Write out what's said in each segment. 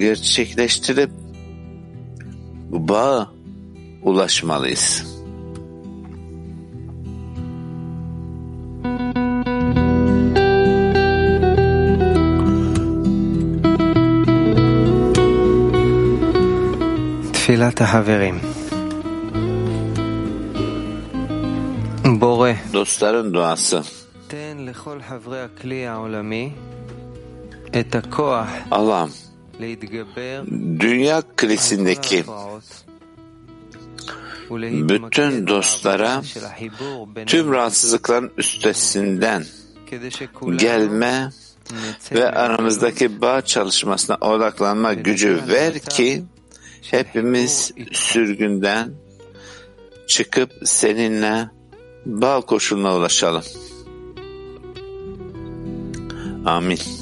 gerçekleştirip bu bağa ulaşmalıyız. תפילת החברים בורא, Dostların duası. תן לכל חברי הכלי העולמי את הכוח Allah'ım להתגבר dünya krizindeki bütün dostlara tüm rahatsızlıkların üstesinden gelme ve aramızdaki bağ çalışmasına odaklanma gücü ver ki hepimiz sürgünden çıkıp seninle bağ koşuluna ulaşalım. Amin.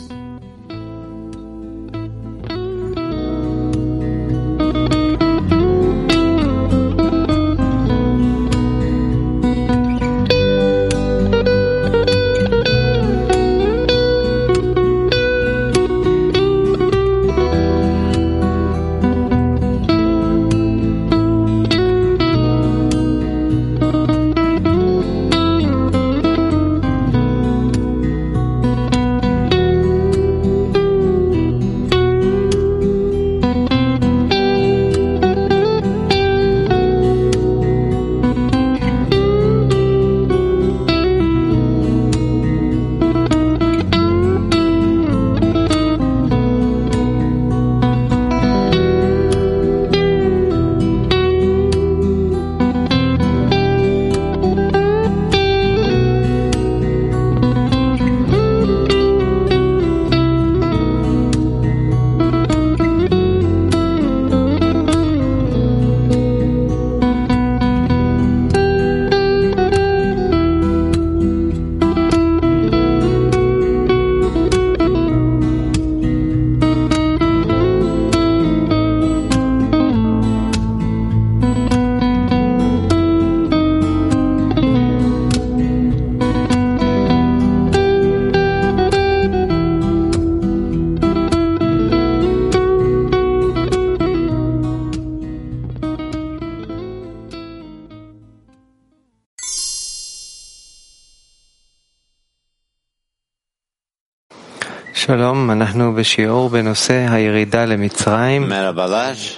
אנחנו בשיעור בנושא הירידה למצרים.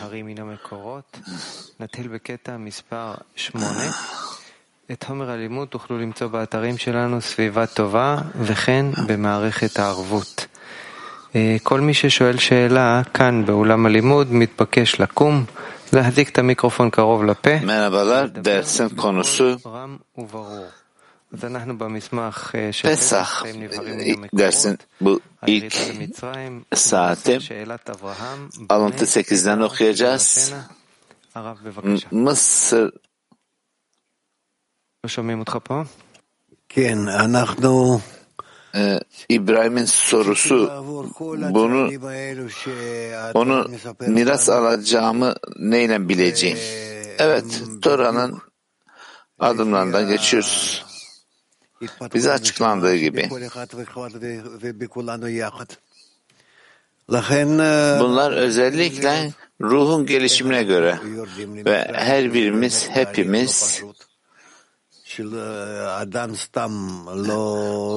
הרים מן המקורות. נתחיל בקטע מספר 8. את חומר הלימוד תוכלו למצוא באתרים שלנו סביבה טובה וכן במערכת הערבות. אה, כל מי ששואל שאלה כאן באולם הלימוד מתבקש לקום, להדליק את המיקרופון קרוב לפה. Konusu רם וברור. Pesach dersin bu ilk saati alıntı 8'den okuyacağız. Mısır ee, İbrahim'in sorusu bunu onu miras alacağımı neyle bileceğim? Evet, Tora'nın adımlarından geçiyoruz bize açıklandığı gibi. Bunlar özellikle ruhun gelişimine göre ve her birimiz, hepimiz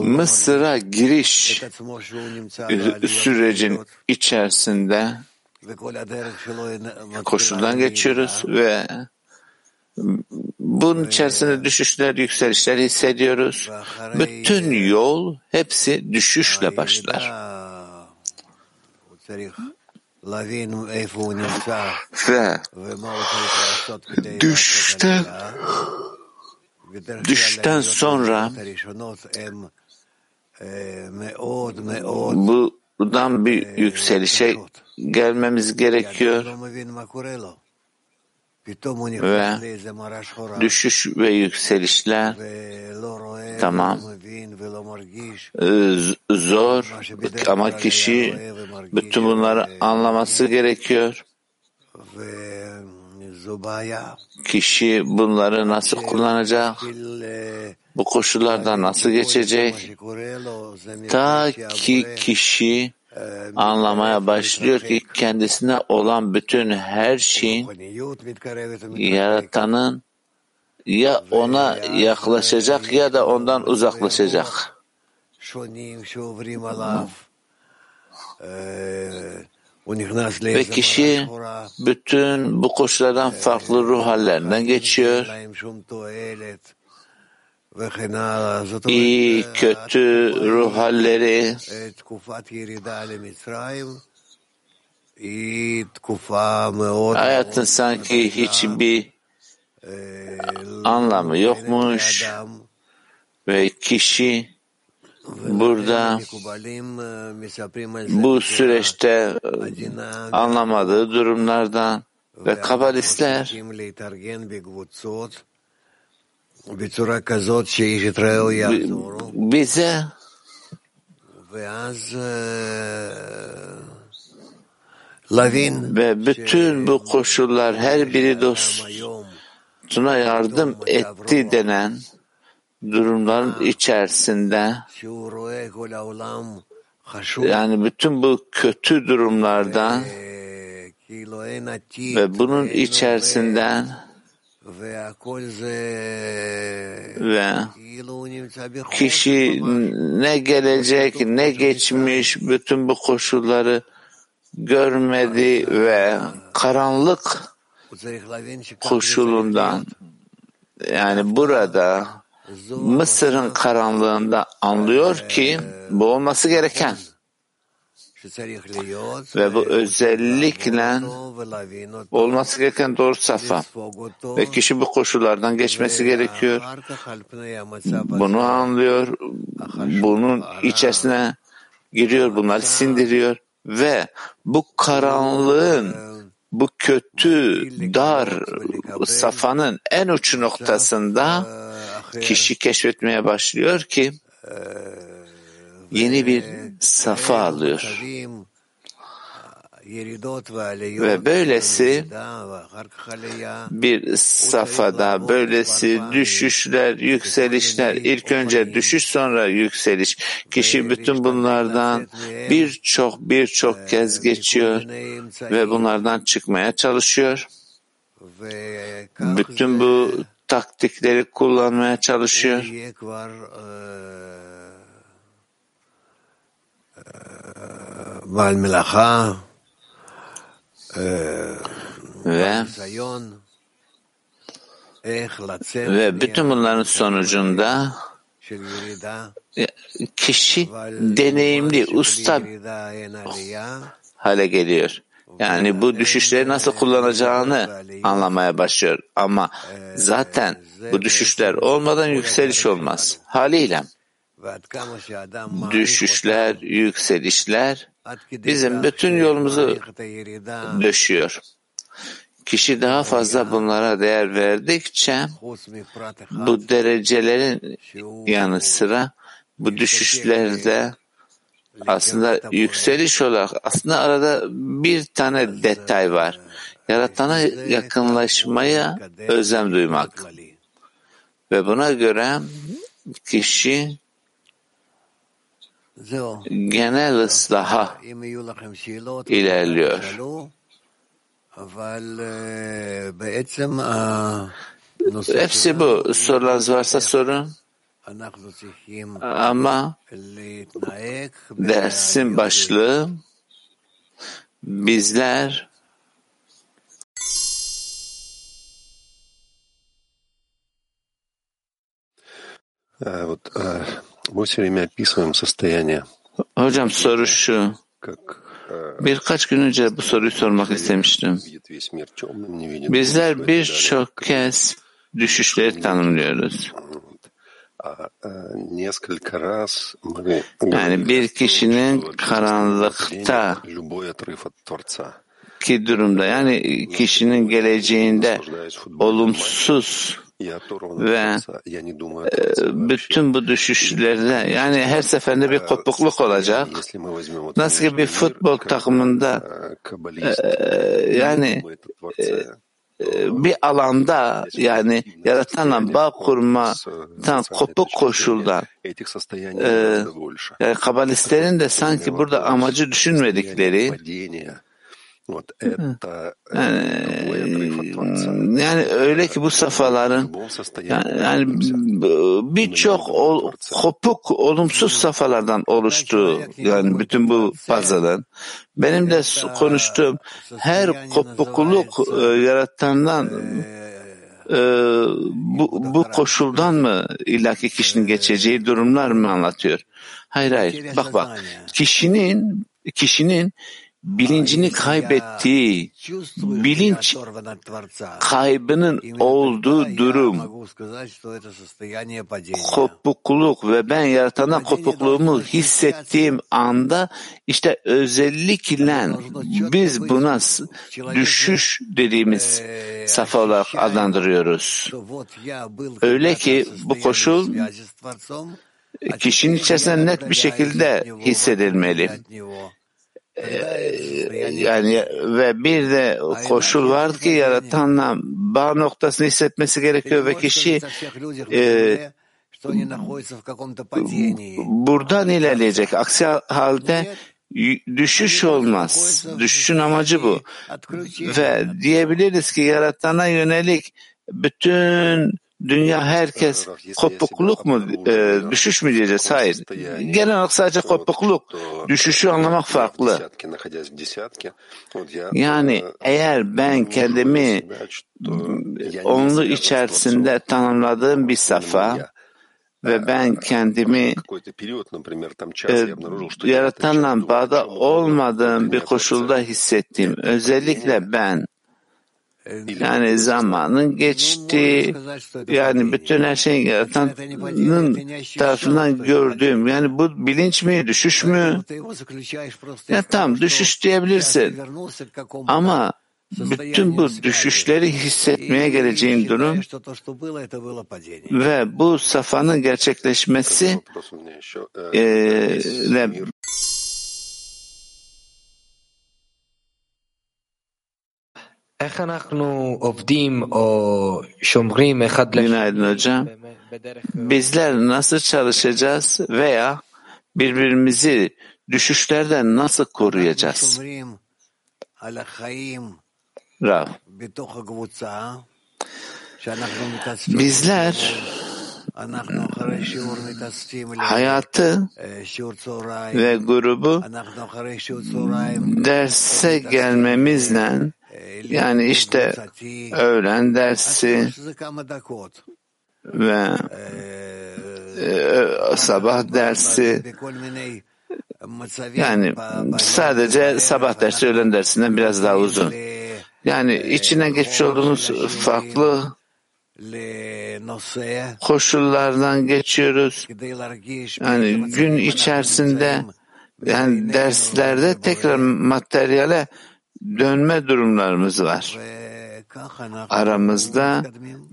Mısır'a giriş sürecin içerisinde koşuldan geçiyoruz ve bunun içerisinde düşüşler, yükselişler hissediyoruz. Bütün yol hepsi düşüşle başlar. Ve düşten düşten sonra bu buradan bir yükselişe gelmemiz gerekiyor ve düşüş ve yükselişler tamam ee, zor ama kişi bütün bunları anlaması gerekiyor. Kişi bunları nasıl kullanacak? Bu koşullardan nasıl geçecek? Ta ki kişi anlamaya başlıyor ki kendisine olan bütün her şeyin yaratanın ya ona yaklaşacak ya da ondan uzaklaşacak. Ve kişi bütün bu koşullardan farklı ruh hallerinden geçiyor. İyi, kötü ruh halleri. Hayatın sanki hiçbir anlamı yokmuş ve kişi burada bu süreçte anlamadığı durumlardan ve kabalistler bize ve bütün bu koşullar her biri dostuna yardım etti denen durumların içerisinde. Yani bütün bu kötü durumlardan ve bunun içerisinden ve kişi ne gelecek ne geçmiş bütün bu koşulları görmedi ve karanlık koşulundan yani burada Mısır'ın karanlığında anlıyor ki bu olması gereken ve bu özellikle olması gereken doğru safa ve kişi bu koşullardan geçmesi gerekiyor. Bunu anlıyor, bunun içerisine giriyor, bunları sindiriyor ve bu karanlığın bu kötü, dar safanın en uç noktasında kişi keşfetmeye başlıyor ki yeni bir safa alıyor. Ve böylesi bir safhada böylesi düşüşler, yükselişler, ilk önce düşüş sonra yükseliş. Kişi bütün bunlardan birçok birçok kez geçiyor ve bunlardan çıkmaya çalışıyor. Bütün bu taktikleri kullanmaya çalışıyor. Ve ve bütün bunların sonucunda kişi deneyimli, usta hale geliyor. Yani bu düşüşleri nasıl kullanacağını anlamaya başlıyor. Ama zaten bu düşüşler olmadan yükseliş olmaz. Haliyle düşüşler, yükselişler bizim bütün yolumuzu döşüyor. Kişi daha fazla bunlara değer verdikçe bu derecelerin yanı sıra bu düşüşlerde aslında yükseliş olarak aslında arada bir tane detay var. Yaratana yakınlaşmaya özlem duymak. Ve buna göre kişi genel ıslaha ilerliyor. Hepsi bu. Sorularınız varsa sorun. Ama dersin başlığı bizler Evet, мы все время описываем состояние. Hocam soru şu. Birkaç gün önce bu soruyu sormak istemiştim. Bizler birçok kez düşüşleri tanımlıyoruz. Yani bir kişinin karanlıkta ki durumda yani kişinin geleceğinde olumsuz ve э, bütün bu düşüşlerde yani her seferinde bir kopukluk olacak. Nasıl ki bir futbol takımında э, yani э, bir alanda yani yaratanla bağ kurmadan kopuk koşuldan e, yani kabalistlerin de sanki burada amacı düşünmedikleri yani, э, yani öyle ki bu safhaların yani, yani birçok kopuk olumsuz safhalardan oluştuğu yani bütün bu fazladan. Benim de konuştuğum her kopukluk e, yaratandan e, bu, bu koşuldan mı illaki kişinin geçeceği durumlar mı anlatıyor? Hayır hayır. Bak bak. kişinin kişinin bilincini kaybettiği bilinç kaybının olduğu durum kopukluk ve ben yaratandan kopukluğumu hissettiğim anda işte özellikle biz buna düşüş dediğimiz safa olarak adlandırıyoruz. Öyle ki bu koşul kişinin içerisinde net bir şekilde hissedilmeli. Yani ve bir de koşul var ki yaratanla bağ noktasını hissetmesi gerekiyor ve kişi e, buradan ilerleyecek. Aksi halde düşüş olmaz. Düşüşün amacı bu. Ve diyebiliriz ki yaratana yönelik bütün dünya herkes kopukluk mu, e, düşüş mü diyeceğiz? Hayır. Genel olarak sadece kopukluk, düşüşü anlamak farklı. Yani eğer ben kendimi onlu içerisinde tanımladığım bir safa, ve ben kendimi e, e yaratanla bağda olmadığım bir koşulda hissettiğim, özellikle ben yani zamanın geçti. Yani bütün her şeyi yaratanın tarafından gördüğüm yani bu bilinç mi düşüş mü? Ya tam düşüş diyebilirsin. Ama bütün bu düşüşleri hissetmeye geleceğin durum ve bu safanın gerçekleşmesi e, e Günaydın hocam. Bizler nasıl çalışacağız veya birbirimizi düşüşlerden nasıl koruyacağız? Rav. Bizler hayatı ve grubu derse gelmemizle yani işte öğlen dersi ve e, sabah dersi yani sadece sabah dersi öğlen dersinden biraz daha uzun. Yani içine geçmiş olduğumuz farklı koşullardan geçiyoruz. Yani gün içerisinde yani derslerde tekrar materyale dönme durumlarımız var. Aramızda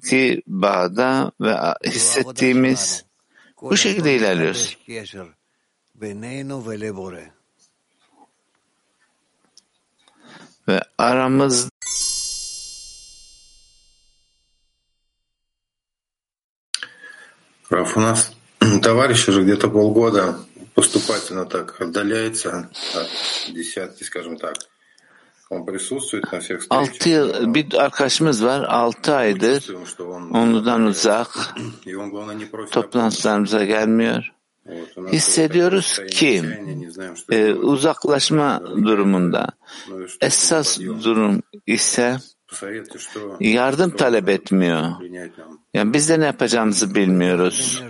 ki bağda ve hissettiğimiz bu şekilde ilerliyoruz. Ve aramız Раф, у нас товарищ уже где-то полгода поступательно так отдаляется от десятки, скажем так. Altı yıl bir arkadaşımız var. Altı aydır ondan uzak. Toplantılarımıza gelmiyor. Hissediyoruz ki e, uzaklaşma durumunda. Esas durum ise yardım talep etmiyor. Yani biz de ne yapacağımızı bilmiyoruz.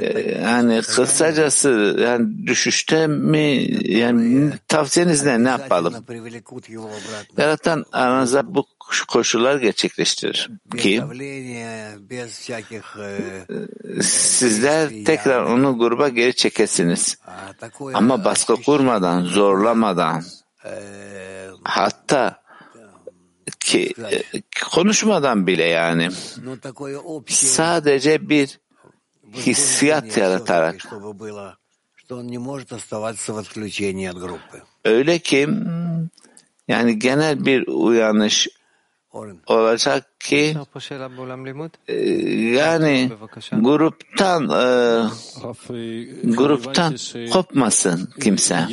Ee, yani kısacası yani düşüşte mi yani tavsiyeniz ne? Ne yapalım? Yaratan aranızda bu koşullar gerçekleştirir ki sizler tekrar onu gruba geri çekesiniz. Ama baskı kurmadan, zorlamadan hatta ki e, konuşmadan bile yani. Sadece bir hissiyat yaratarak. öyle ki yani genel bir uyanış olacak ki yani gruptan e, gruptan kopmasın kimse.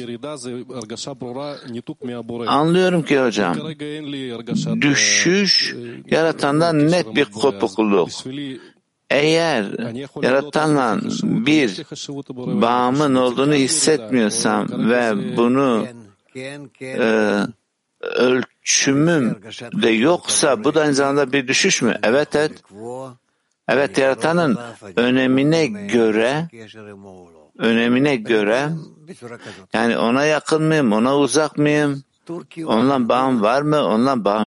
Anlıyorum ki hocam düşüş yaratandan net bir kopukluk. Eğer yaratanla bir bağımın olduğunu hissetmiyorsam ve bunu e, ölçümüm de yoksa bu da aynı zamanda bir düşüş mü? Evet evet. Evet yaratanın önemine göre önemine göre yani ona yakın mıyım, ona uzak mıyım? Onunla bağım var mı? Onunla bağım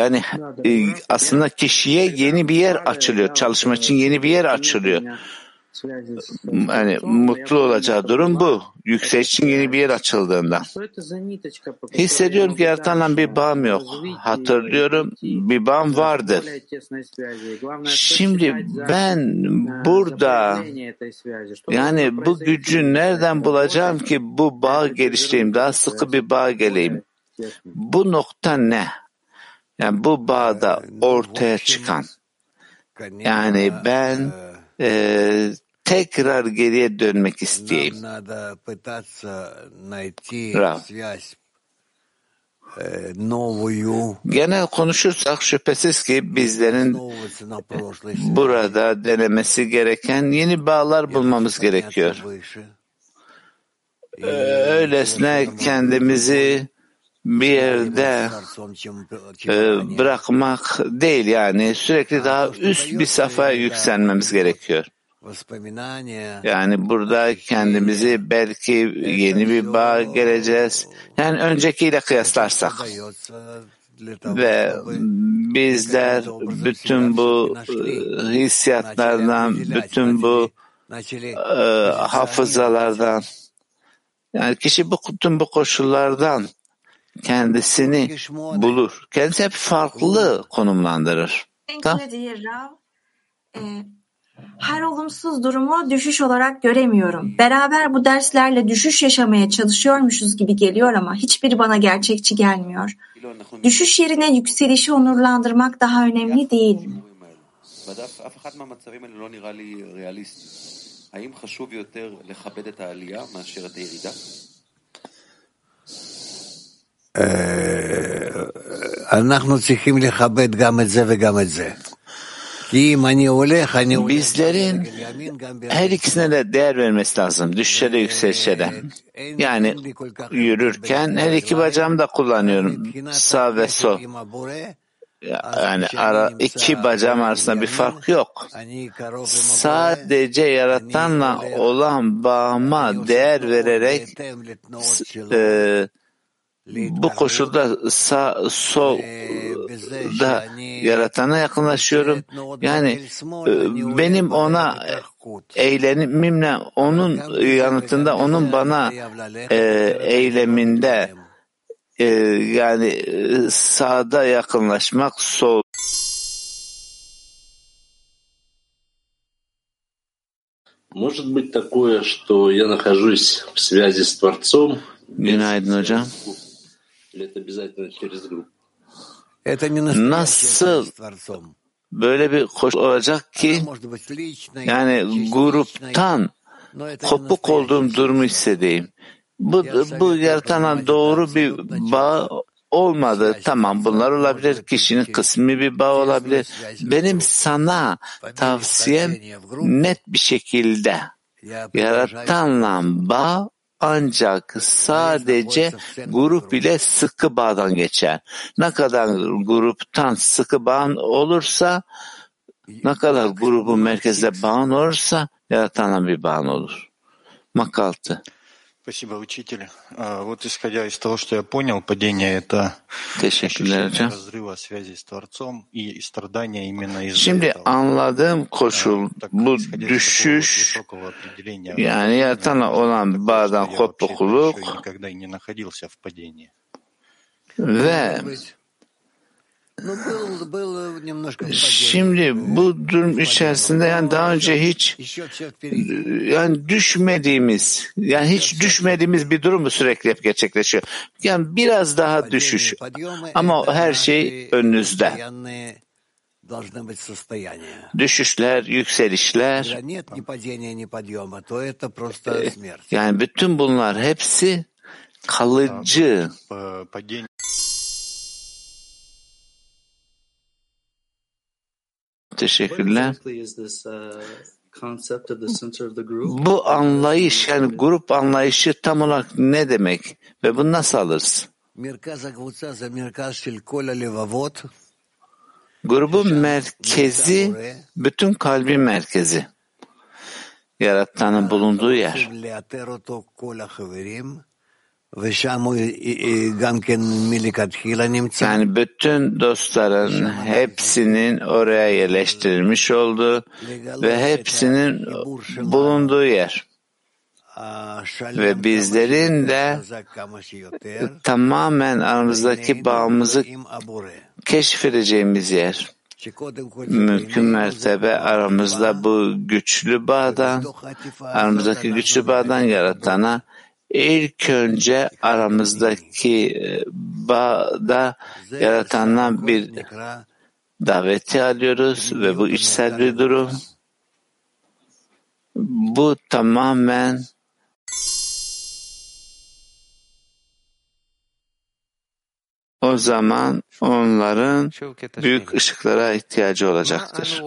Yani e, aslında kişiye yeni bir yer açılıyor. Çalışma için yeni bir yer açılıyor. Yani mutlu olacağı durum bu. Yükseliş için yeni bir yer açıldığında. Hissediyorum ki yaratanla bir bağım yok. Hatırlıyorum bir bağım vardır. Şimdi ben burada yani bu gücü nereden bulacağım ki bu bağ geliştireyim, daha sıkı bir bağ geleyim. Bu nokta ne? Yani bu bağda ortaya çıkan. Yani ben e, tekrar geriye dönmek isteyeyim. Rav. Genel konuşursak şüphesiz ki bizlerin burada denemesi gereken yeni bağlar bulmamız gerekiyor. Ee, öylesine kendimizi bir yerde э, bırakmak değil yani sürekli daha üst bir safhaya yükselmemiz gerekiyor. Yani burada kendimizi belki yeni bir bağ geleceğiz. Yani öncekiyle kıyaslarsak. Ve bizler bütün bu e, hissiyatlardan, bütün bu e, hafızalardan, yani kişi bu bütün bu koşullardan kendisini bulur. Kendisi hep farklı konumlandırır. Tamam Teşekkür Rav. Ee, her olumsuz durumu düşüş olarak göremiyorum. Beraber bu derslerle düşüş yaşamaya çalışıyormuşuz gibi geliyor ama hiçbiri bana gerçekçi gelmiyor. Düşüş yerine yükselişi onurlandırmak daha önemli değil mi? בדף אף אחד מהמצבים האלה לא נראה לי ריאליסטי. האם חשוב יותר לכבד את העלייה מאשר את הירידה? אנחנו צריכים לכבד גם את זה וגם את זה. Bizlerin her ikisine de değer vermesi lazım. Düşüşe de yükselişe de. Yani yürürken her iki bacağımı da kullanıyorum. Sağ ve sol. Yani ara, iki bacağım arasında bir fark yok. Sadece yaratanla olan bağıma değer vererek e, bu koşulda sağ sol da yaratana yakınlaşıyorum. Yani e, benim ona eylemimle onun yanıtında onun bana e, eyleminde e, yani e, sağda yakınlaşmak sol Может быть такое, что я нахожусь в связи с Творцом, Günaydın hocam. Nasıl böyle bir koşul olacak ki yani gruptan kopuk olduğum durumu hissedeyim. Bu, bu yaratanla doğru bir bağ olmadı. Tamam bunlar olabilir. Kişinin kısmi bir bağ olabilir. Benim sana tavsiyem net bir şekilde yaratanla bağ ancak sadece grup ile sıkı bağdan geçer. Ne kadar gruptan sıkı bağın olursa, ne kadar grubun merkezde bağın olursa yaratanla bir bağın olur. Makaltı. Спасибо, учитель. А, вот исходя из того, что я понял, падение — это ощущение разрыва связи с Творцом и страдания именно из-за Şimdi этого. anladığım а, koşul так, bu düşüş yani yaratana э, olan bağdan kopukluk ve Şimdi bu durum içerisinde yani daha önce hiç yani düşmediğimiz yani hiç düşmediğimiz bir durum mu sürekli hep gerçekleşiyor? Yani biraz daha düşüş. Ama her şey önünüzde. Düşüşler, yükselişler. Э, yani bütün bunlar hepsi kalıcı. Teşekkürler. Bu anlayış yani grup anlayışı tam olarak ne demek ve bunu nasıl alırız? Grubun merkezi bütün kalbin merkezi. Yaratanın bulunduğu yer. Yani bütün dostların hepsinin oraya yerleştirilmiş olduğu ve hepsinin bulunduğu yer. Ve bizlerin de tamamen aramızdaki bağımızı keşfedeceğimiz yer. Mümkün mertebe aramızda bu güçlü bağdan, aramızdaki güçlü bağdan yaratana, İlk önce aramızdaki e, bağda yaratandan bir daveti alıyoruz ve bu içsel bir durum. Bu tamamen o zaman onların büyük ışıklara ihtiyacı olacaktır.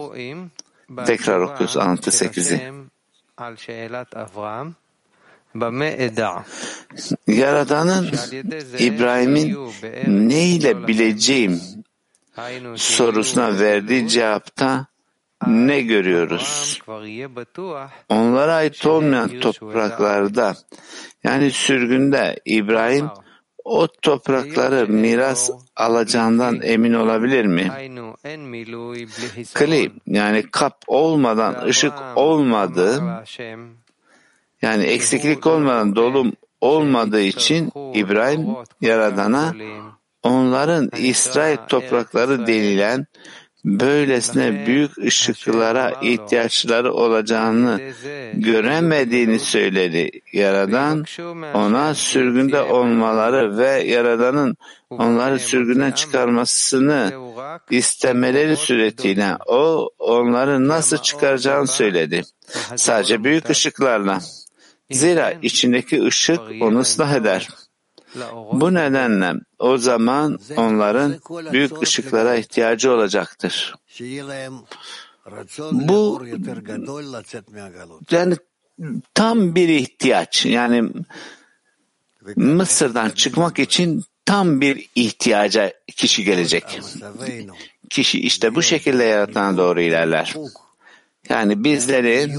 Tekrar okuyoruz 6-8'i. Yaradan'ın İbrahim'in ne ile bileceğim sorusuna verdiği cevapta ne görüyoruz? Onlara ait olmayan topraklarda yani sürgünde İbrahim o toprakları miras alacağından emin olabilir mi? Kli yani kap olmadan ışık olmadı yani eksiklik olmadan dolum olmadığı için İbrahim Yaradan'a onların İsrail toprakları denilen böylesine büyük ışıklara ihtiyaçları olacağını göremediğini söyledi. Yaradan ona sürgünde olmaları ve Yaradan'ın onları sürgünden çıkarmasını istemeleri suretiyle o onları nasıl çıkaracağını söyledi. Sadece büyük ışıklarla. Zira içindeki ışık onu ıslah eder. Bu nedenle o zaman onların büyük ışıklara ihtiyacı olacaktır. Bu yani tam bir ihtiyaç. Yani Mısır'dan çıkmak için tam bir ihtiyaca kişi gelecek. Kişi işte bu şekilde yaratana doğru ilerler. Yani bizleri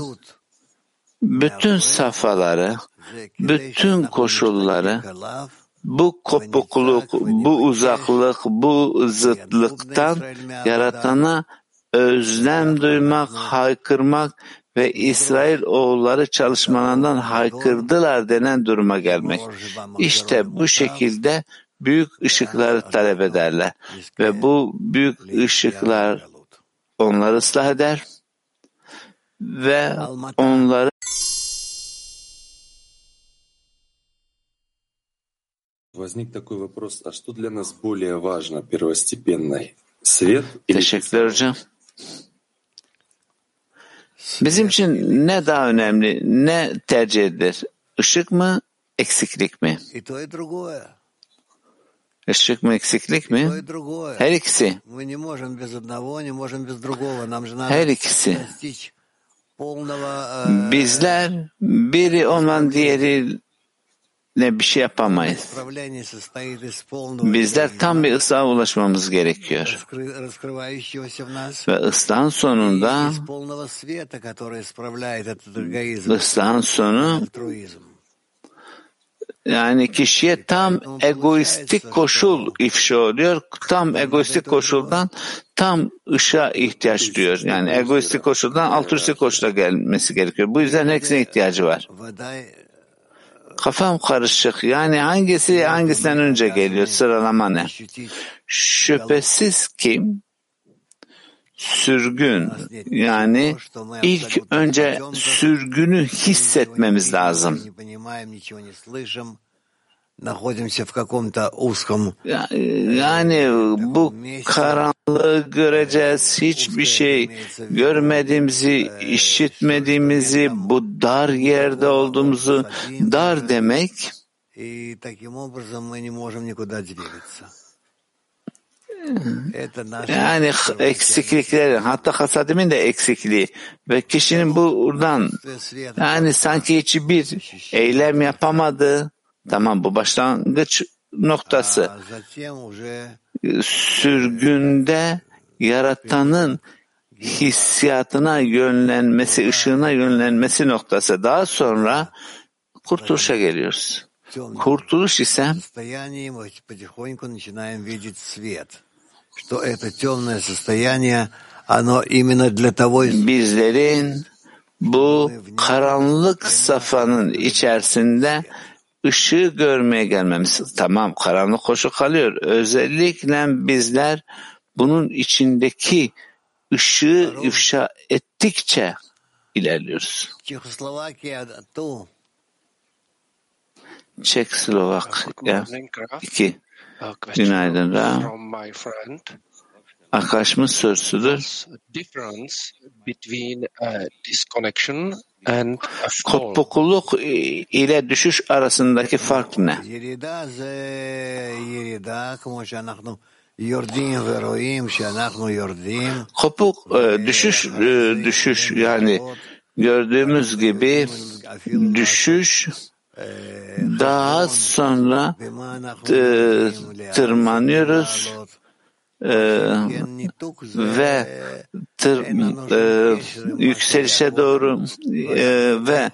bütün safhaları, bütün koşulları bu kopukluk, bu uzaklık, bu zıtlıktan yaratana özlem duymak, haykırmak ve İsrail oğulları çalışmalarından haykırdılar denen duruma gelmek. İşte bu şekilde büyük ışıkları talep ederler ve bu büyük ışıklar onları ıslah eder ve onları Возник такой вопрос, а что для нас более важно, первостепенной? Свет или Teşekkür hocam. Bizim için ne daha önemli, ne tercih edilir? Işık mı, eksiklik mi? Işık mı, eksiklik mi? Her ikisi. Her ikisi. Bizler biri olmadan diğeri ne bir şey yapamayız. Bizler tam bir ıslığa ulaşmamız gerekiyor. Ve ıslahın sonunda ıslahın sonu yani kişiye tam egoistik koşul ifşa oluyor. Tam egoistik koşuldan tam ışığa ihtiyaç diyor. Yani egoistik koşuldan altruistik koşula gelmesi gerekiyor. Bu yüzden hepsine ihtiyacı var. Kafam karışık. Yani hangisi hangisinden önce geliyor? Sıralama ne? Şüphesiz ki sürgün yani ilk önce sürgünü hissetmemiz lazım. Yani bu karanlığı göreceğiz, hiçbir şey görmediğimizi, işitmediğimizi, bu dar yerde olduğumuzu, dar demek yani eksiklikleri, hatta hasadimin de eksikliği ve kişinin buradan yani sanki hiçbir eylem yapamadı. Tamam bu başlangıç noktası. Sürgünde yaratanın hissiyatına yönlenmesi, ışığına yönlenmesi noktası. Daha sonra kurtuluşa geliyoruz. Kurtuluş ise bizlerin bu karanlık safanın içerisinde ışığı görmeye gelmemiz. Tamam karanlık koşu kalıyor. Özellikle bizler bunun içindeki ışığı ifşa ettikçe ilerliyoruz. Çekoslovakya 2. Günaydın Ra. Arkadaşımın sorusudur. Kopukluk ile düşüş arasındaki fark ne? Kopuk düşüş düşüş yani gördüğümüz gibi düşüş daha sonra tırmanıyoruz ve tır, e, yükselişe doğru e, ve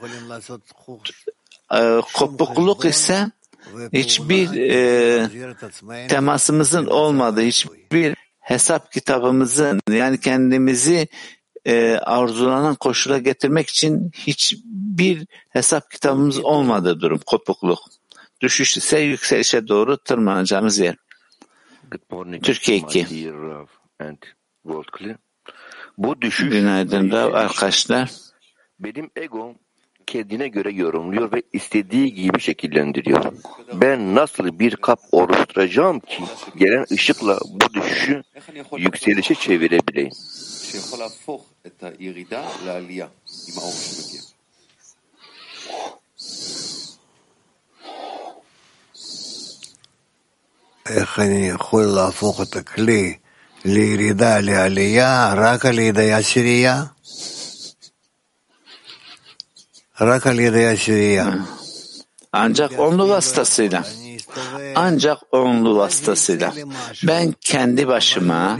e, kopukluk ise hiçbir e, temasımızın olmadığı, hiçbir hesap kitabımızın yani kendimizi e, arzulanan koşula getirmek için hiçbir hesap kitabımız olmadığı durum kopukluk. Düşüş ise yükselişe doğru tırmanacağımız yer. Türkiye 2. Bu düşüş Günaydın Rav arkadaşlar. Benim ego kendine göre yorumluyor ve istediği gibi şekillendiriyor. Ben nasıl bir kap oluşturacağım ki gelen ışıkla bu düşüşü yükselişe çevirebileyim? איך אני יכול להפוך את הכלי לירידה לעלייה רק על ידי עשירייה? רק על ידי עשירייה. Ancak onlu vasıtasıyla. Ancak onlu vasıtasıyla. Ben kendi başıma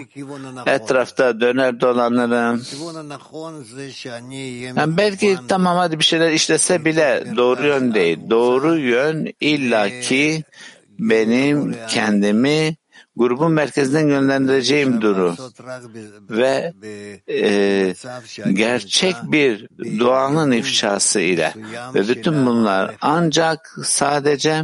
etrafta döner dolanırım. Yani belki tamam hadi bir şeyler işlese bile doğru yön değil. Doğru yön illaki benim kendimi grubun merkezinden yönlendireceğim duru ve e, gerçek bir duanın ifşası ile ve bütün bunlar ancak sadece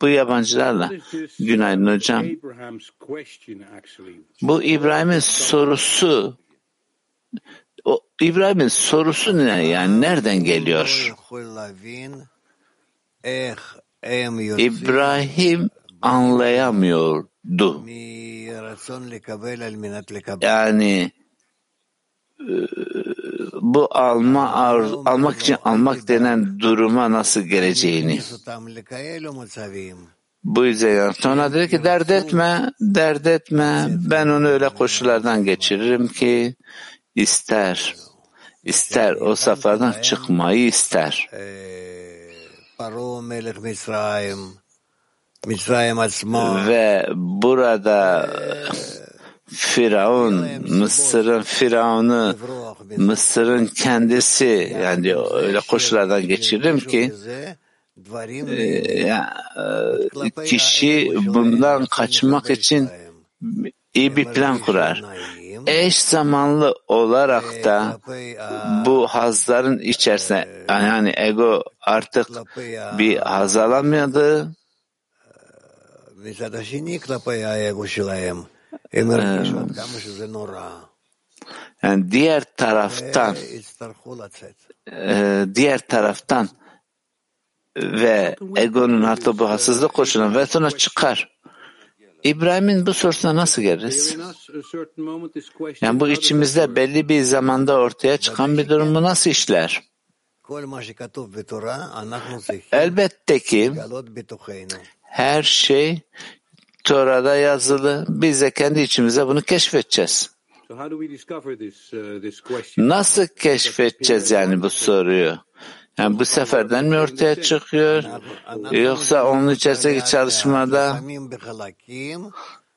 bu yabancılarla. Günaydın hocam. Bu İbrahim'in sorusu o İbrahim'in sorusu ne yani nereden geliyor? İbrahim anlayamıyordu. Yani bu alma almak için almak denen duruma nasıl geleceğini. Bu yüzden sonra dedi ki dert etme, dert etme. Ben onu öyle koşullardan geçiririm ki ister, ister o safardan çıkmayı ister. Ve burada Firavun, Mısır'ın Firavun'u, Mısır'ın kendisi yani öyle koşullardan geçiririm ki kişi bundan kaçmak için iyi bir plan kurar eş zamanlı olarak da bu hazların içerisine yani ego artık bir haz alamıyordu. Yani diğer taraftan e, diğer taraftan ve egonun artık bu hassızlık koşulundan ve sonra çıkar. İbrahim'in bu sorusuna nasıl geliriz? Yani bu içimizde belli bir zamanda ortaya çıkan bir durumu nasıl işler? Elbette ki her şey Tora'da yazılı. Biz de kendi içimize bunu keşfedeceğiz. Nasıl keşfedeceğiz yani bu soruyu? Yani bu seferden mi ortaya çıkıyor? Yoksa onun içerisindeki çalışmada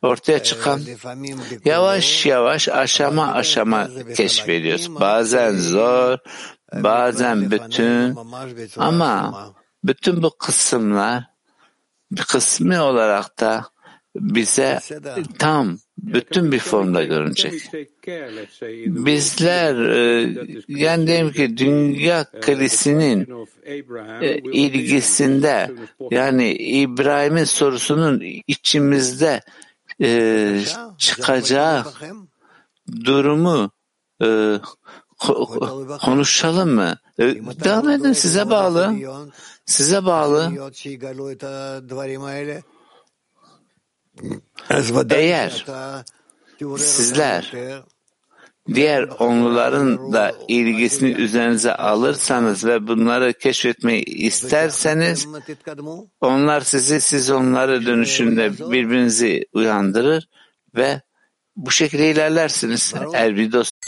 ortaya çıkan yavaş yavaş aşama aşama keşfediyoruz. Bazen zor, bazen bütün ama bütün bu kısımlar bir kısmi olarak da bize tam bütün bir formda görünecek. Bizler e, yani diyelim ki dünya kalesinin e, ilgisinde yani İbrahim'in sorusunun içimizde e, çıkacağı durumu e, konuşalım mı? E, devam edin size bağlı. Size bağlı. Eğer sizler diğer onluların da ilgisini üzerinize alırsanız ve bunları keşfetmeyi isterseniz onlar sizi siz onları dönüşünde birbirinizi uyandırır ve bu şekilde ilerlersiniz. Eğer bir dost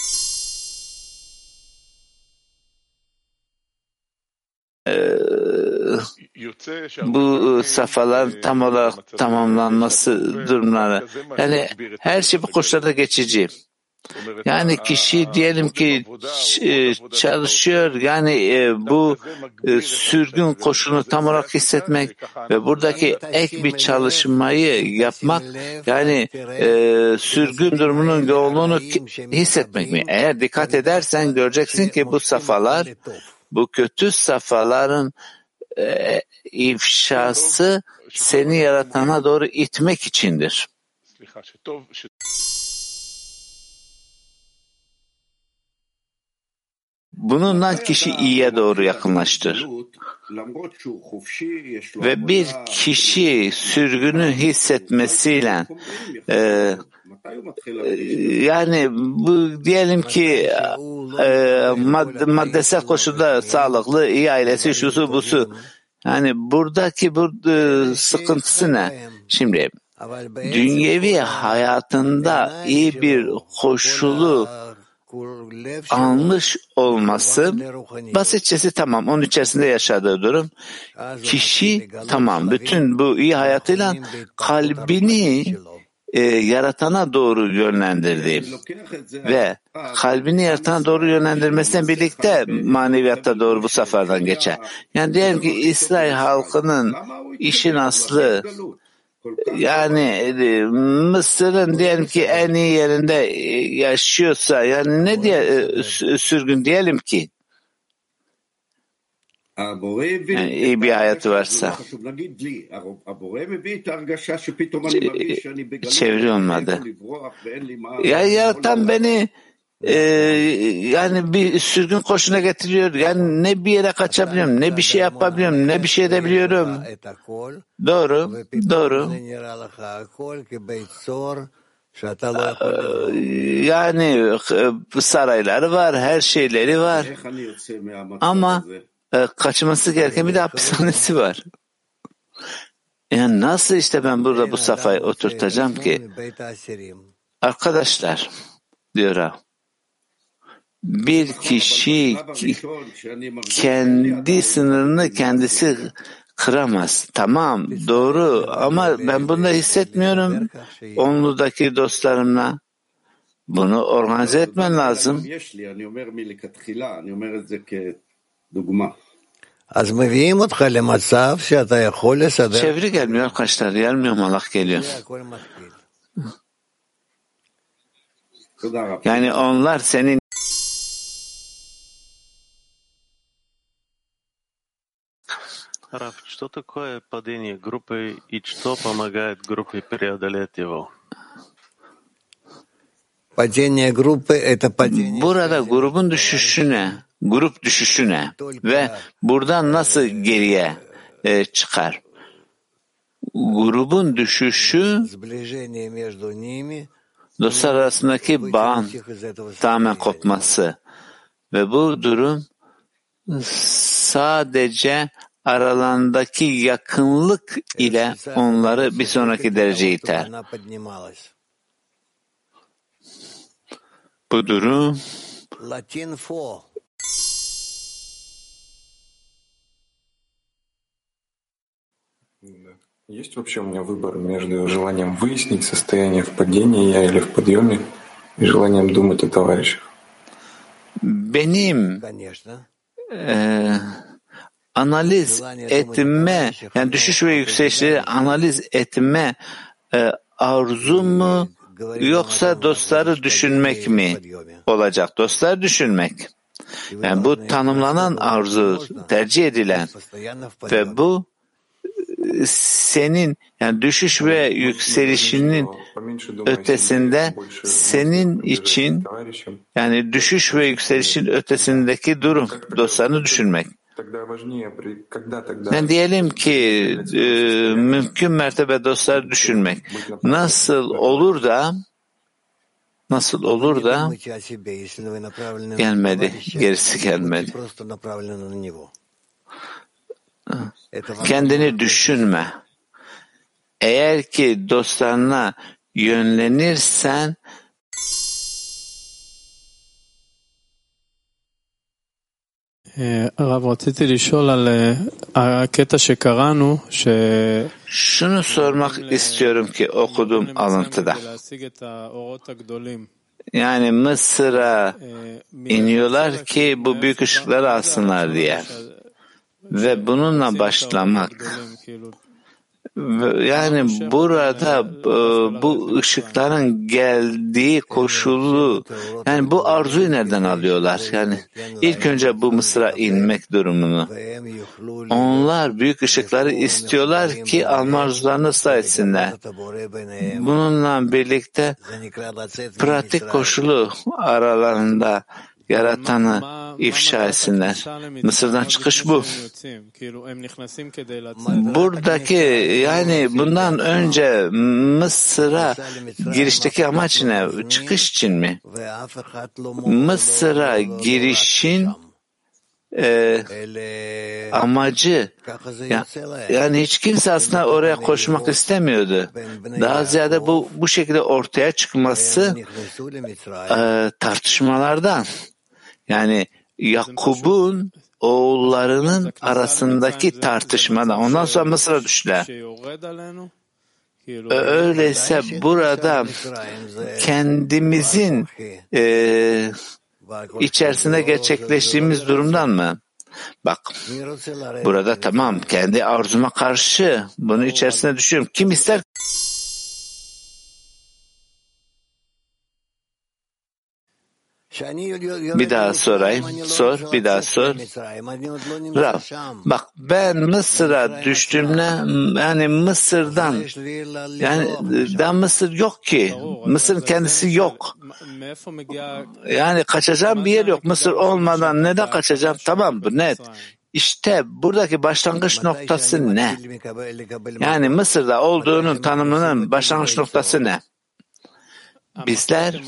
bu e, safhalar tam olarak tamamlanması durumları. Yani her şey bu koşullarda geçici. Yani kişi diyelim ki e, çalışıyor yani e, bu sürgün koşunu tam olarak hissetmek ve buradaki ek bir çalışmayı yapmak yani sürgün durumunun yoğunluğunu hissetmek mi? Eğer dikkat edersen göreceksin ki bu safhalar bu kötü safhaların e, ifşası seni yaratana doğru itmek içindir. Bununla kişi iyiye doğru yakınlaştır. Ve bir kişi sürgünü hissetmesiyle e, e yani bu diyelim ki e, mad, maddesel koşulda sağlıklı, iyi ailesi, şusu busu. Yani buradaki bu e, sıkıntısı ne? Şimdi dünyevi hayatında iyi bir koşulu almış olması basitçesi tamam onun içerisinde yaşadığı durum kişi tamam bütün bu iyi hayatıyla kalbini e, yaratana doğru yönlendirdi ve kalbini yaratana doğru yönlendirmesiyle birlikte maneviyatta doğru bu seferden geçer. Yani diyelim ki İsrail halkının işin aslı yani e, Mısır'ın diyelim ki en iyi yerinde e, yaşıyorsa yani ne diye e, sü- sürgün diyelim ki? Yani iyi bir hayatı varsa. çeviri olmadı. Ya yaratan beni ee, yani bir sürgün koşuna getiriyor. Yani ne bir yere kaçabiliyorum, ne bir şey yapabiliyorum, ne bir şey edebiliyorum. Doğru, doğru. Ee, yani e, sarayları var, her şeyleri var. Ama e, kaçması gereken bir de hapishanesi var. Yani nasıl işte ben burada bu safayı oturtacağım ki? Arkadaşlar diyor ha bir kişi kendi sınırını kendisi kıramaz. Tamam doğru ama ben bunu hissetmiyorum onludaki dostlarımla. Bunu organize etmen lazım. Az Çeviri gelmiyor arkadaşlar. Gelmiyor malak geliyor. Yani onlar senin Раф, что такое падение группы и что помогает группе преодолеть его? Падение группы — это падение... Burada grubun düşüşü ne? Grup düşüşü ne? Ve buradan nasıl geriye e, çıkar? Grubun düşüşü Сближение между ними dostlar arasındaki bağın tamamen kopması. Ve bu durum sadece aralarındaki yakınlık ile onları bir sonraki dereceye iter. Bu durum. Есть вообще у меня выбор между желанием выяснить состояние в падении я или в подъеме и желанием думать о товарищах? benim Конечно. e, analiz etme, yani düşüş ve yükselişleri analiz etme e, arzum mu yoksa dostları düşünmek mi olacak? Dostları düşünmek. Yani bu tanımlanan arzu, tercih edilen ve bu e, senin yani düşüş ve yükselişinin ötesinde senin için yani düşüş ve yükselişin ötesindeki durum. dostlarını düşünmek. Yani diyelim ki e, mümkün mertebe dostlar düşünmek. Nasıl olur da nasıl olur da gelmedi, gerisi gelmedi. Kendini düşünme. Eğer ki dostlarına yönlenirsen Şunu sormak istiyorum ki okudum alıntıda. Yani Mısır'a iniyorlar ki bu büyük ışıkları alsınlar diye. Ve bununla başlamak yani burada e, bu ışıkların geldiği koşulu, yani bu arzuyu nereden alıyorlar? Yani ilk önce bu Mısır'a inmek durumunu. Onlar büyük ışıkları istiyorlar ki alma arzularını ıslah etsinler. Bununla birlikte pratik koşulu aralarında yaratanı ifşa etsinler. Mısır'dan çıkış bu. Buradaki yani bundan önce Mısır'a girişteki amaç ne? Çıkış için mi? Mısır'a girişin e, amacı ya, yani hiç kimse aslında oraya koşmak istemiyordu. Daha ziyade bu bu şekilde ortaya çıkması e, tartışmalardan yani Yakub'un oğullarının arasındaki tartışmada ondan sonra Mısır'a düştüler. Öyleyse burada kendimizin e, içerisinde gerçekleştiğimiz durumdan mı? Bak burada tamam kendi arzuma karşı bunu içerisine düşüyorum. Kim ister Bir daha sorayım. Sor, bir daha sor. Rav, bak ben Mısır'a düştüğümde yani Mısır'dan yani e, ben Mısır yok ki. Mısır kendisi yok. Yani kaçacağım bir yer yok. Mısır olmadan neden kaçacağım? Tamam bu net. İşte buradaki başlangıç noktası ne? Yani Mısır'da olduğunun tanımının başlangıç noktası ne? Bizler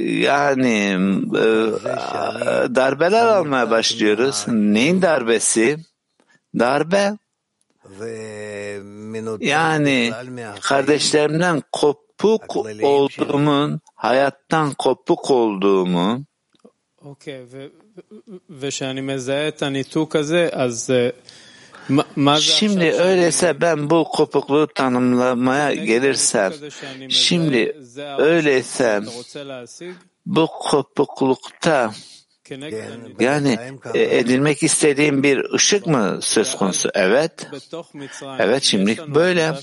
yani e, darbeler almaya başlıyoruz. Neyin darbesi? Darbe. Yani kardeşlerimden kopuk olduğumun, hayattan kopuk olduğumu ve Şimdi öyleyse ben bu kopukluğu tanımlamaya gelirsem, şimdi öyleyse bu kopuklukta yani e, edinmek istediğim bir ışık mı söz konusu? Evet. Evet şimdi böyle.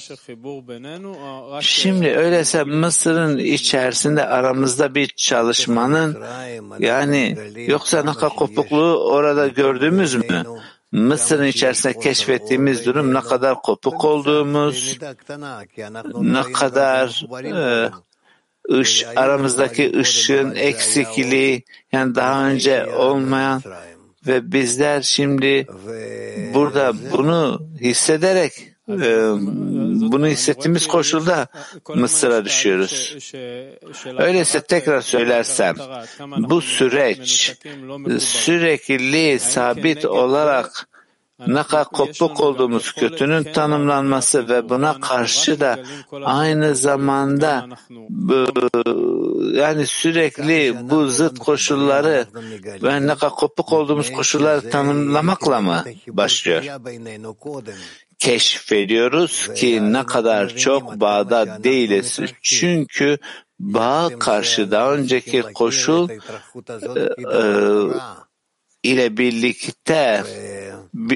Şimdi öyleyse Mısır'ın içerisinde aramızda bir çalışmanın yani yoksa naka kopukluğu orada gördüğümüz mü? Mısır'ın içerisinde keşfettiğimiz durum ne kadar kopuk olduğumuz, ne kadar e, ış, aramızdaki ışığın eksikliği yani daha önce olmayan ve bizler şimdi burada bunu hissederek bunu hissettiğimiz koşulda Mısır'a düşüyoruz. Öyleyse tekrar söylersem bu süreç sürekli sabit olarak ne kadar kopuk olduğumuz kötünün tanımlanması ve buna karşı da aynı zamanda bu, yani sürekli bu zıt koşulları ve ne kadar kopuk olduğumuz koşulları tanımlamakla mı başlıyor? Keşfediyoruz ki ne kadar çok bağda değiliz. Çünkü bağa karşı daha önceki koşul e, e, ile birlikte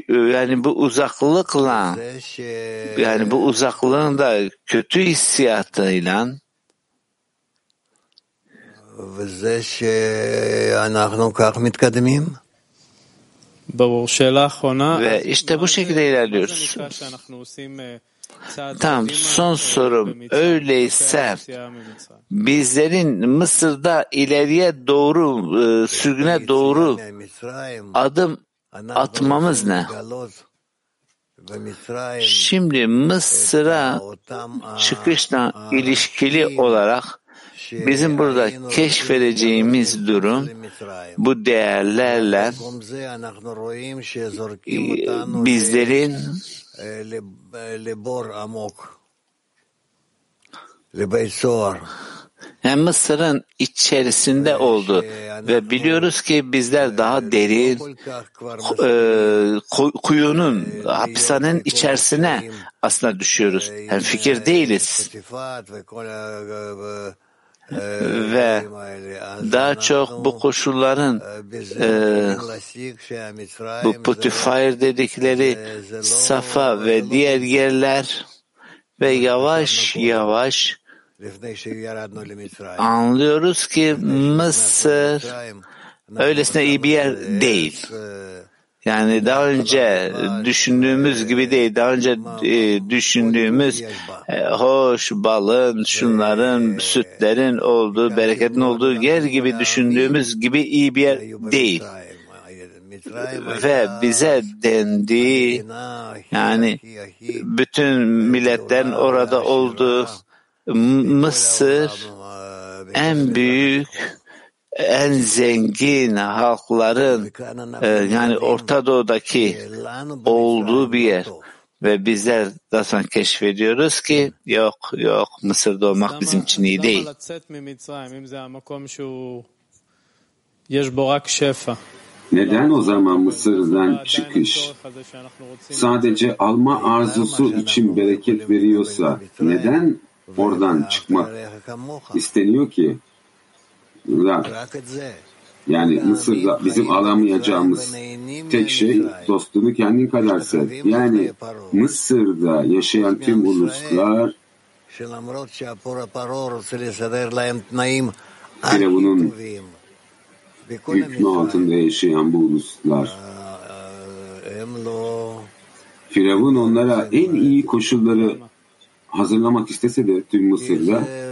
yani bu uzaklıkla yani bu uzaklığın da kötü hissiyatıyla ve işte bu şekilde ilerliyoruz. Tamam, son sorum. Öyleyse bizlerin Mısır'da ileriye doğru, e, sürgüne doğru adım atmamız ne? Şimdi Mısır'a çıkışla ilişkili olarak bizim burada keşfedeceğimiz durum bu değerlerle bizlerin yani Mısır'ın içerisinde oldu ve biliyoruz ki bizler daha derin e, kuyunun, hapishanenin içerisine aslında düşüyoruz. Hem fikir değiliz. Ve daha çok bu koşulların e, bu Putifar dedikleri Safa ve diğer yerler ve yavaş yavaş anlıyoruz ki Mısır öylesine iyi bir yer değil. Yani daha önce düşündüğümüz gibi değil, daha önce e, düşündüğümüz e, hoş balın, şunların, sütlerin olduğu, bereketin olduğu yer gibi düşündüğümüz gibi iyi bir yer değil. Ve bize dendi, yani bütün milletlerin orada olduğu Mısır en büyük en zengin halkların e, yani Orta Doğu'daki olduğu bir yer ve bizler daha sonra keşfediyoruz ki yok yok Mısır'da olmak bizim için iyi değil. Neden o zaman Mısır'dan çıkış sadece alma arzusu için bereket veriyorsa neden oradan çıkmak isteniyor ki? Yani Mısır'da bizim alamayacağımız tek şey dostunu kendin kadar. Yani Mısır'da yaşayan tüm uluslar Firavun'un hükmü altında yaşayan bu uluslar Firavun onlara en iyi koşulları hazırlamak istese de tüm Mısır'da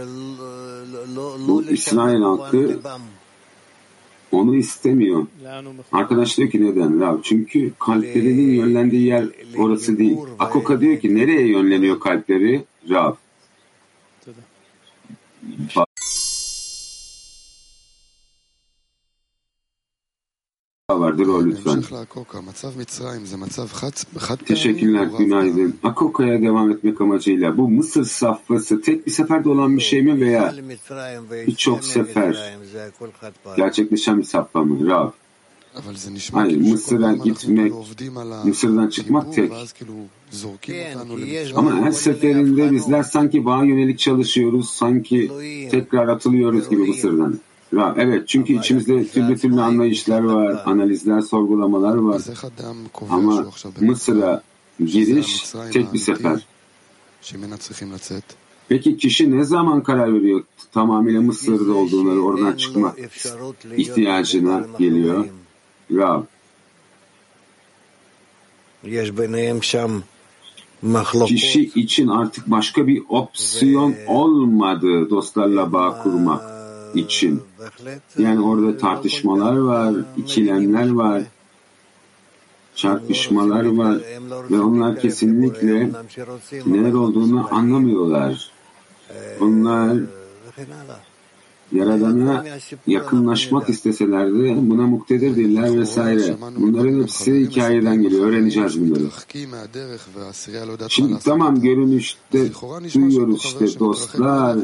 bu İsrail halkı onu istemiyor. Arkadaş diyor ki neden? Rav? Çünkü kalplerinin yönlendiği yer orası değil. Akoka diyor ki nereye yönleniyor kalpleri? Rav. Vardır o lütfen. Teşekkürler, günaydın. Akoka'ya devam etmek amacıyla bu Mısır safhası tek bir seferde olan bir şey mi veya birçok sefer gerçekleşen bir safha mı? Rav. Hayır, Mısır'a gitmek, Mısır'dan çıkmak tek. Ama her seferinde bizler sanki bağa yönelik çalışıyoruz, sanki tekrar atılıyoruz gibi Mısır'dan. Ra- Evet çünkü içimizde türlü türlü anlayışlar var, analizler, sorgulamalar var. Ama Mısır'a giriş tek bir sefer. Peki kişi ne zaman karar veriyor tamamıyla Mısır'da olduğuna, oradan çıkmak ihtiyacına geliyor? Rav. Kişi için artık başka bir opsiyon olmadı dostlarla bağ kurmak için. Yani orada tartışmalar var, ikilemler var, çarpışmalar var ve onlar kesinlikle neler olduğunu anlamıyorlar. Onlar Yaradan'a yakınlaşmak isteseler de buna muktedir değiller vesaire. Bunların hepsi hikayeden geliyor. Öğreneceğiz bunları. Şimdi tamam görünüşte duyuyoruz işte dostlar.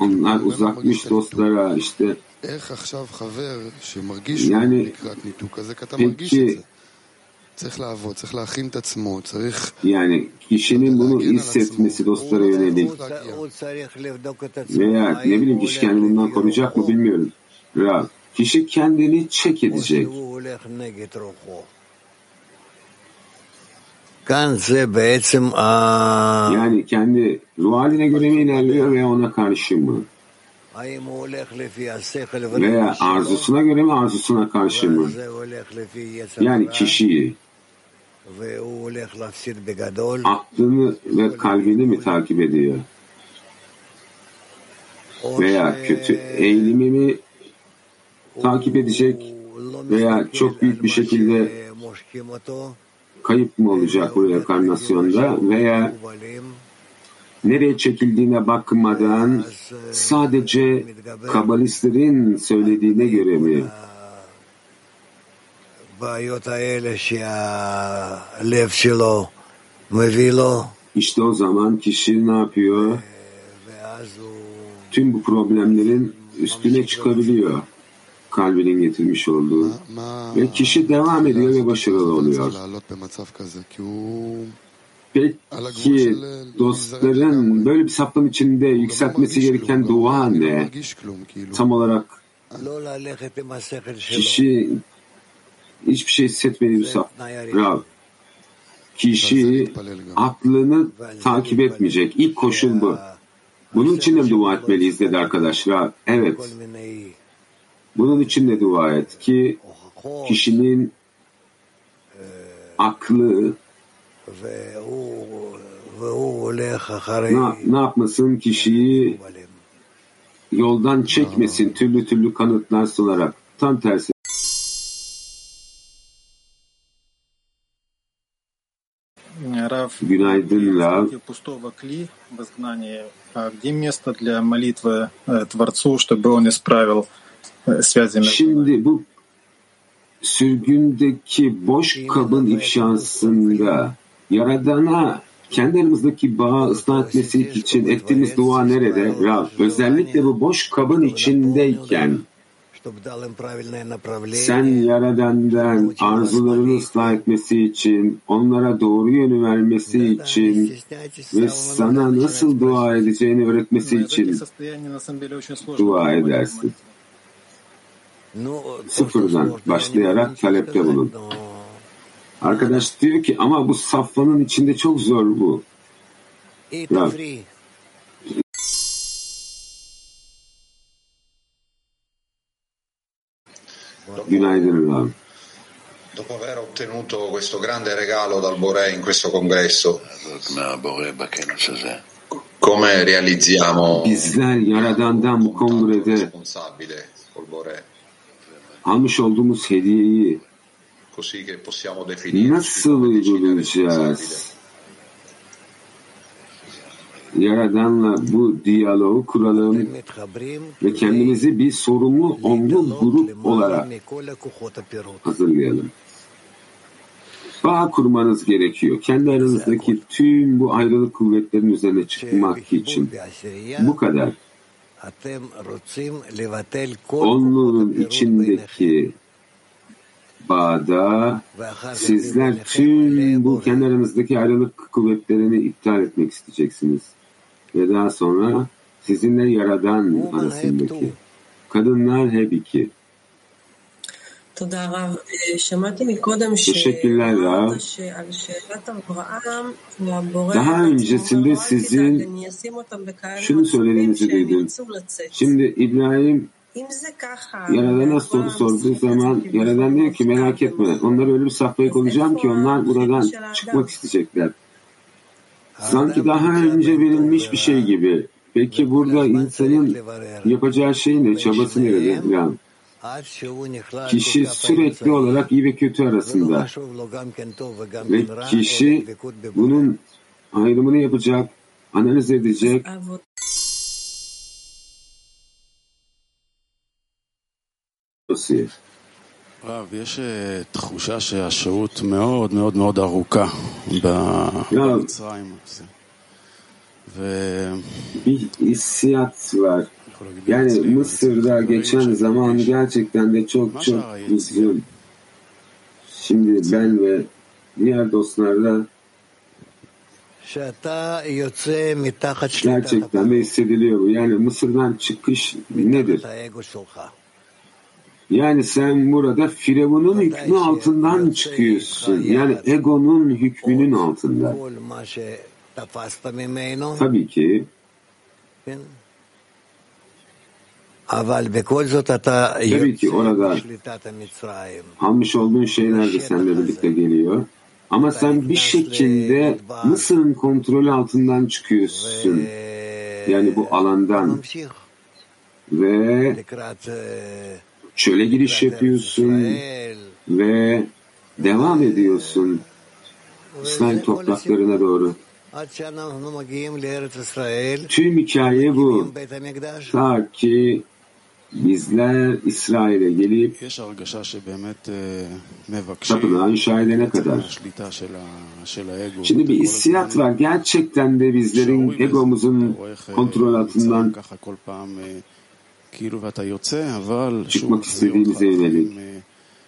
Onlar uzakmış dostlara işte. yani peki yani kişinin bunu hissetmesi dostlara yönelik. veya ne bileyim kişi kendini bundan koruyacak mı bilmiyorum. Rab, kişi kendini çek edecek. Yani kendi ruh haline göre mi ilerliyor veya ona karşı mı? Veya arzusuna göre mi arzusuna karşı mı? Yani kişiyi. Aklını ve kalbini mi takip ediyor? Veya kötü eğilimi mi takip edecek? Veya çok büyük bir şekilde kayıp mı olacak bu rekarnasyonda veya nereye çekildiğine bakmadan sadece kabalistlerin söylediğine göre mi? İşte o zaman kişi ne yapıyor? Tüm bu problemlerin üstüne çıkabiliyor kalbinin getirmiş olduğu. Ve kişi devam ediyor ve başarılı oluyor. Peki dostların böyle bir saplam içinde yükseltmesi gereken dua ne? Tam olarak kişi hiçbir şey hissetmediği bir saplam. Kişi aklını takip etmeyecek. İlk koşul bu. Bunun için de dua etmeliyiz dedi arkadaşlar. Evet. Bunun için de dua et ki kişinin aklı ne, ne yapmasın kişiyi yoldan çekmesin türlü türlü kanıtlar sunarak. Tam tersi. Günaydın Rav. пустого кли в изгнании, а где место для молитвы э, Творцу, чтобы он исправил э, Şimdi bu sürgündeki boş kabın ifşasında Yaradan'a kendi aramızdaki bağı ıslah etmesi için ettiğimiz dua nerede? Rab, özellikle bu boş kabın içindeyken sen Yaradan'dan arzularını ıslah etmesi için, onlara doğru yönü vermesi için ve sana nasıl dua edeceğini öğretmesi için dua edersin. Sıfırdan başlayarak talepte bulun. Arkadaş diyor ki ama bu safvanın içinde çok zor bu. Rab, Günaydın Rab. Dopo aver ottenuto questo grande regalo dal Boré in questo congresso, come realizziamo Bizler Yaradan'dan bu kongrede responsabile col Boré, almış olduğumuz hediyeyi nasıl uygulayacağız? Yaradan'la bu diyaloğu kuralım ve kendimizi bir sorumlu onlu grup olarak hazırlayalım. Bağ kurmanız gerekiyor. Kendi aranızdaki tüm bu ayrılık kuvvetlerin üzerine çıkmak için. Bu kadar. Onluğun içindeki bağda sizler tüm bu kendi aranızdaki ayrılık kuvvetlerini iptal etmek isteyeceksiniz. Ve daha sonra sizinle Yaradan arasındaki. Kadınlar hep iki. Teşekkürler Rav. Daha öncesinde sizin şunu söylediğinizi duydum. Şimdi İbrahim Yaradan'a soru sorduğu zaman Yaradan diyor ki merak etme onları öyle bir safhaya koyacağım ki onlar buradan çıkmak isteyecekler. Sanki daha önce verilmiş bir şey gibi. Peki burada insanın yapacağı şey ne? Çabası nerede? Yani. kişi sürekli olarak iyi ve kötü arasında ve kişi bunun ayrımını yapacak, analiz edecek, עושה. רב, יש אה, תחושה שהשהות מאוד מאוד מאוד ארוכה במצרים. ו... Yani Mısır'da geçen zaman gerçekten de çok çok uzun. Şimdi ben ve diğer dostlar da gerçekten de hissediliyor bu. Yani Mısır'dan çıkış nedir? Yani sen burada Firavun'un hükmü altından çıkıyorsun. Yani egonun hükmünün altında. Tabii ki Tabii ki orada almış olduğun şeyler de seninle birlikte geliyor. Ama sen bir şekilde Mısır'ın kontrolü altından çıkıyorsun. Yani bu alandan. Ve çöle giriş yapıyorsun ve devam ediyorsun İsrail topraklarına doğru. Tüm hikaye bu. Ta ki bizler İsrail'e gelip tapınan şahidene kadar. Şimdi bir hissiyat var. Gerçekten de bizlerin egomuzun kontrol altından çıkmak istediğimize yönelik.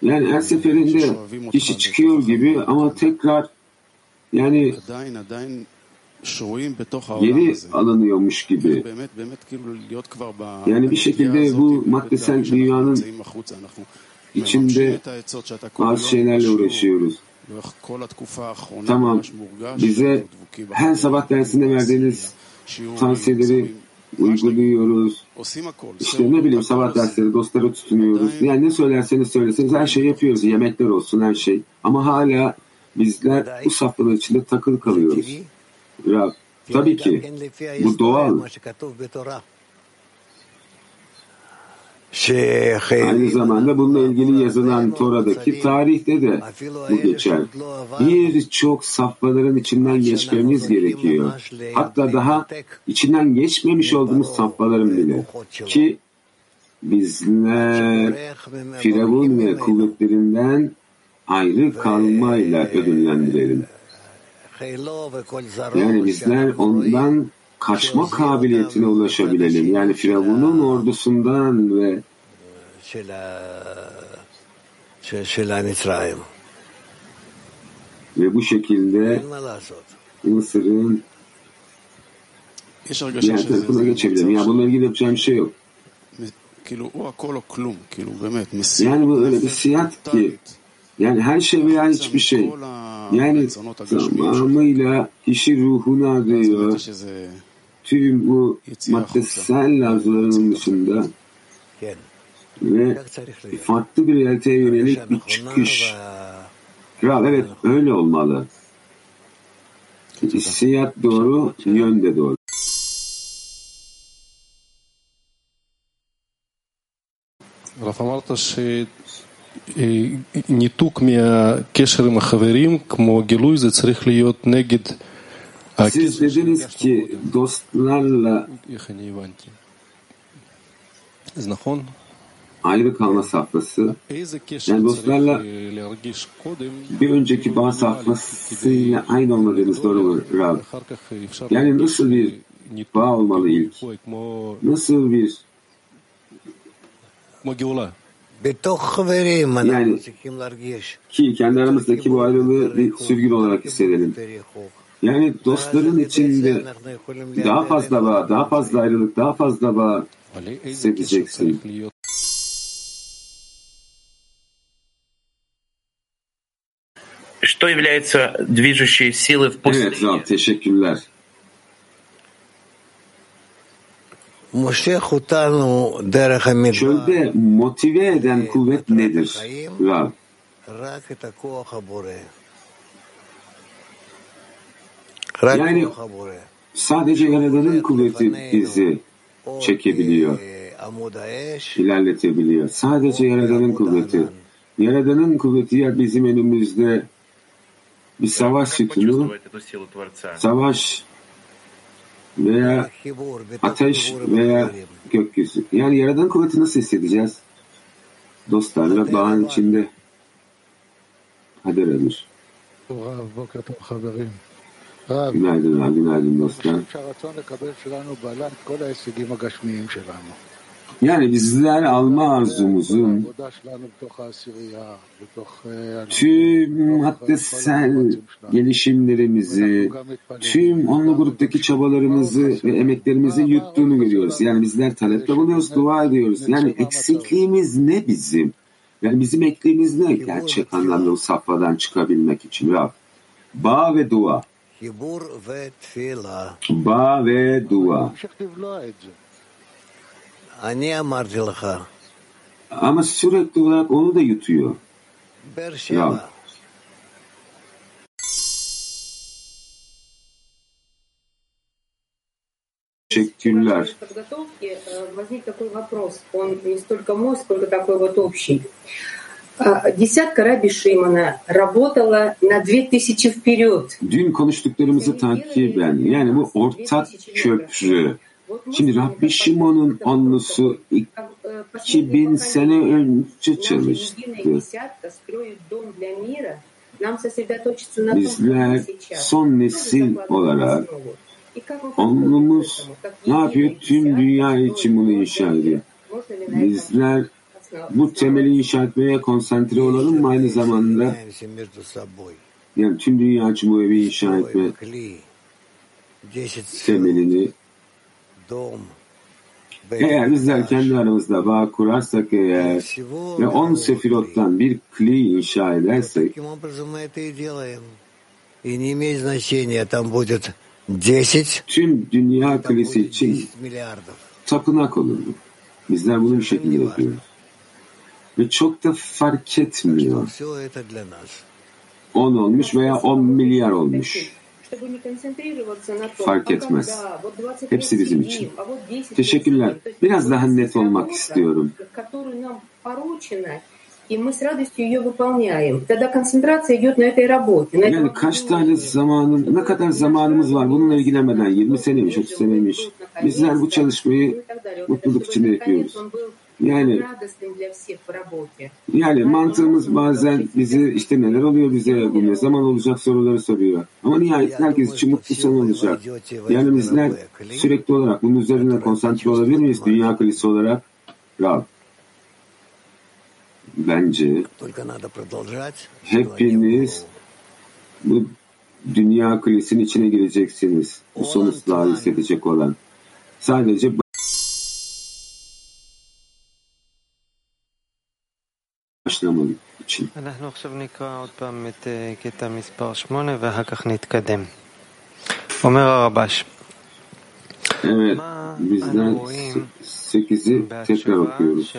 Yani her seferinde kişi çıkıyor gibi ama tekrar yani geri alınıyormuş gibi. Yani bir şekilde bu maddesel dünyanın içinde bazı şeylerle uğraşıyoruz. Tamam, bize her sabah dersinde verdiğiniz tavsiyeleri uyguluyoruz. İşte ne bileyim sabah dersleri dostlara tutunuyoruz. Yani ne söylerseniz söyleseniz her şeyi yapıyoruz. Yemekler olsun her şey. Ama hala bizler bu safhalar içinde takılı kalıyoruz. Ya, tabii ki bu doğal. Aynı zamanda bununla ilgili yazılan Tora'daki tarihte de bu geçer. Birçok safhaların içinden geçmemiz gerekiyor. Hatta daha içinden geçmemiş olduğumuz safhaların bile. Ki bizler Firavun ve kuvvetlerinden ayrı kalmayla ödüllendirelim. Yani bizler ondan kaçma kabiliyetine ulaşabilelim. Yani Firavun'un ordusundan ve ve bu şekilde Mısır'ın diğer tarafına geçebilirim. Ya bununla ilgili yapacağım şey yok. Yani bu öyle bir siyat ki yani her şey veya hiçbir şey. Yani tamamıyla kişi ruhunu arıyor. Tüm bu maddesel arzuların dışında ve farklı bir realiteye yönelik bir çıkış. Kral evet öyle olmalı. Hissiyat doğru, yön de doğru. Rafa Marta שניתוק מהקשר עם החברים, כמו גילוי, זה צריך להיות נגד Siz dediniz ki dostlarla איך אני הבנתי. אז נכון? ayrı kalma safhası איזה קשר yani צריך dostlarla אה, להרגיש קודם, bir önceki bağ safhasıyla aynı olmadığınız doğru mu Rab? אחר כך אפשר Yani nasıl bir bağ olmalı ilk? כמו- כמו Nasıl bir כמו גאולה. yani ki kendi aramızdaki bu ayrılığı bir sürgün olarak hissedelim. Yani dostların içinde daha fazla bağ, daha fazla ayrılık, daha fazla bağ hissedeceksin. Что является движущей силой в Evet Rab, teşekkürler. Çölde motive eden kuvvet nedir? Rab. Yani sadece Yaradan'ın kuvveti bizi çekebiliyor, ilerletebiliyor. Sadece Yaradan'ın kuvveti. Yaradan'ın kuvveti ya bizim önümüzde bir savaş sütunu, savaş veya ateş veya gökyüzü. Yani Yaradan kuvveti nasıl hissedeceğiz? Dostlarla bağın içinde. Hadi Emir. Günaydın günaydın dostlar. Yani bizler alma arzumuzun tüm maddesel gelişimlerimizi, tüm onlu gruptaki çabalarımızı ve emeklerimizi yuttuğunu görüyoruz. Yani bizler talepte bulunuyoruz, dua ediyoruz. Yani eksikliğimiz ne bizim? Yani bizim ekliğimiz ne? Gerçek anlamda o safhadan çıkabilmek için. Rab. Bağ ve dua. Bağ ve dua. Ama sürekli olarak onu da yutuyor. Rab. Teşekkürler. Возник такой вопрос, он не столько мой, сколько такой вот общий. Десятка Раби Шимона работала на 2000 вперед. Dün konuştuklarımızı takiben yani bu ortak köprü. Şimdi Rabbi Şimon'un onlusu 2000 sene önce çalıştı. Bizler son nesil olarak onlumuz ne yapıyor? Tüm dünya için bunu inşa ediyor. Bizler bu temeli inşa etmeye konsantre olalım mı aynı zamanda? Yani tüm dünya için bu evi inşa etme temelini eğer bizler kendi aramızda bağ kurarsak eğer ve on sefirottan bir kli inşa edersek tüm dünya klisi için tapınak olur. Bizler bunu bir şekilde yapıyoruz. Ve çok da fark etmiyor. 10 olmuş veya 10 milyar olmuş. Fark etmez. Hepsi bizim için. Teşekkürler. Biraz daha net olmak istiyorum. Yani kaç tane zamanım, ne kadar zamanımız var bununla ilgilenmeden 20 seneymiş, 30 seneymiş. Bizler bu çalışmayı mutluluk içinde yapıyoruz. Yani yani mantığımız bazen bizi işte neler oluyor bize, bu ne zaman olacak soruları soruyor. Ama nihayet herkes için mutlu son olacak. Yani bizler sürekli olarak bunun üzerine konsantre olabilir miyiz dünya kulisi olarak? Rab. Bence hepiniz bu dünya kulesinin içine gireceksiniz. Bu sonuçları hissedecek olan. Sadece başlamadık için. Evet, bizden 8'i tekrar okuyoruz.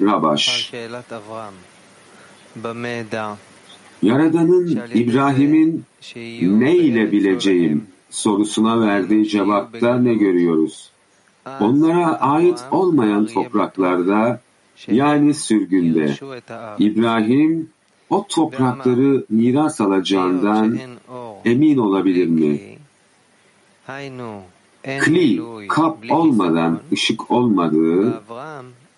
Rabaş. Yaradan'ın İbrahim'in ne ile bileceğim sorusuna verdiği cevapta ne görüyoruz? Onlara ait olmayan topraklarda yani sürgünde İbrahim o toprakları miras alacağından emin olabilir mi? Kli, kap olmadan ışık olmadığı,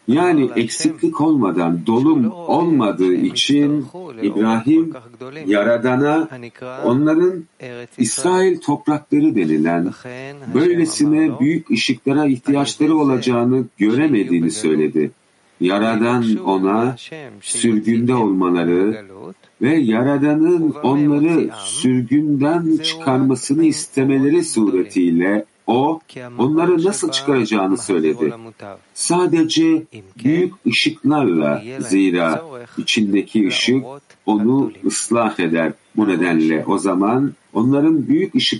yani eksiklik olmadan dolum olmadığı için İbrahim Yaradan'a onların İsrail toprakları denilen böylesine büyük ışıklara ihtiyaçları olacağını göremediğini söyledi. Yaradan ona sürgünde olmaları ve Yaradan'ın onları sürgünden çıkarmasını istemeleri suretiyle o onları nasıl çıkaracağını söyledi. Sadece büyük ışıklarla zira içindeki ışık onu ıslah eder. Bu nedenle o zaman onların büyük ışık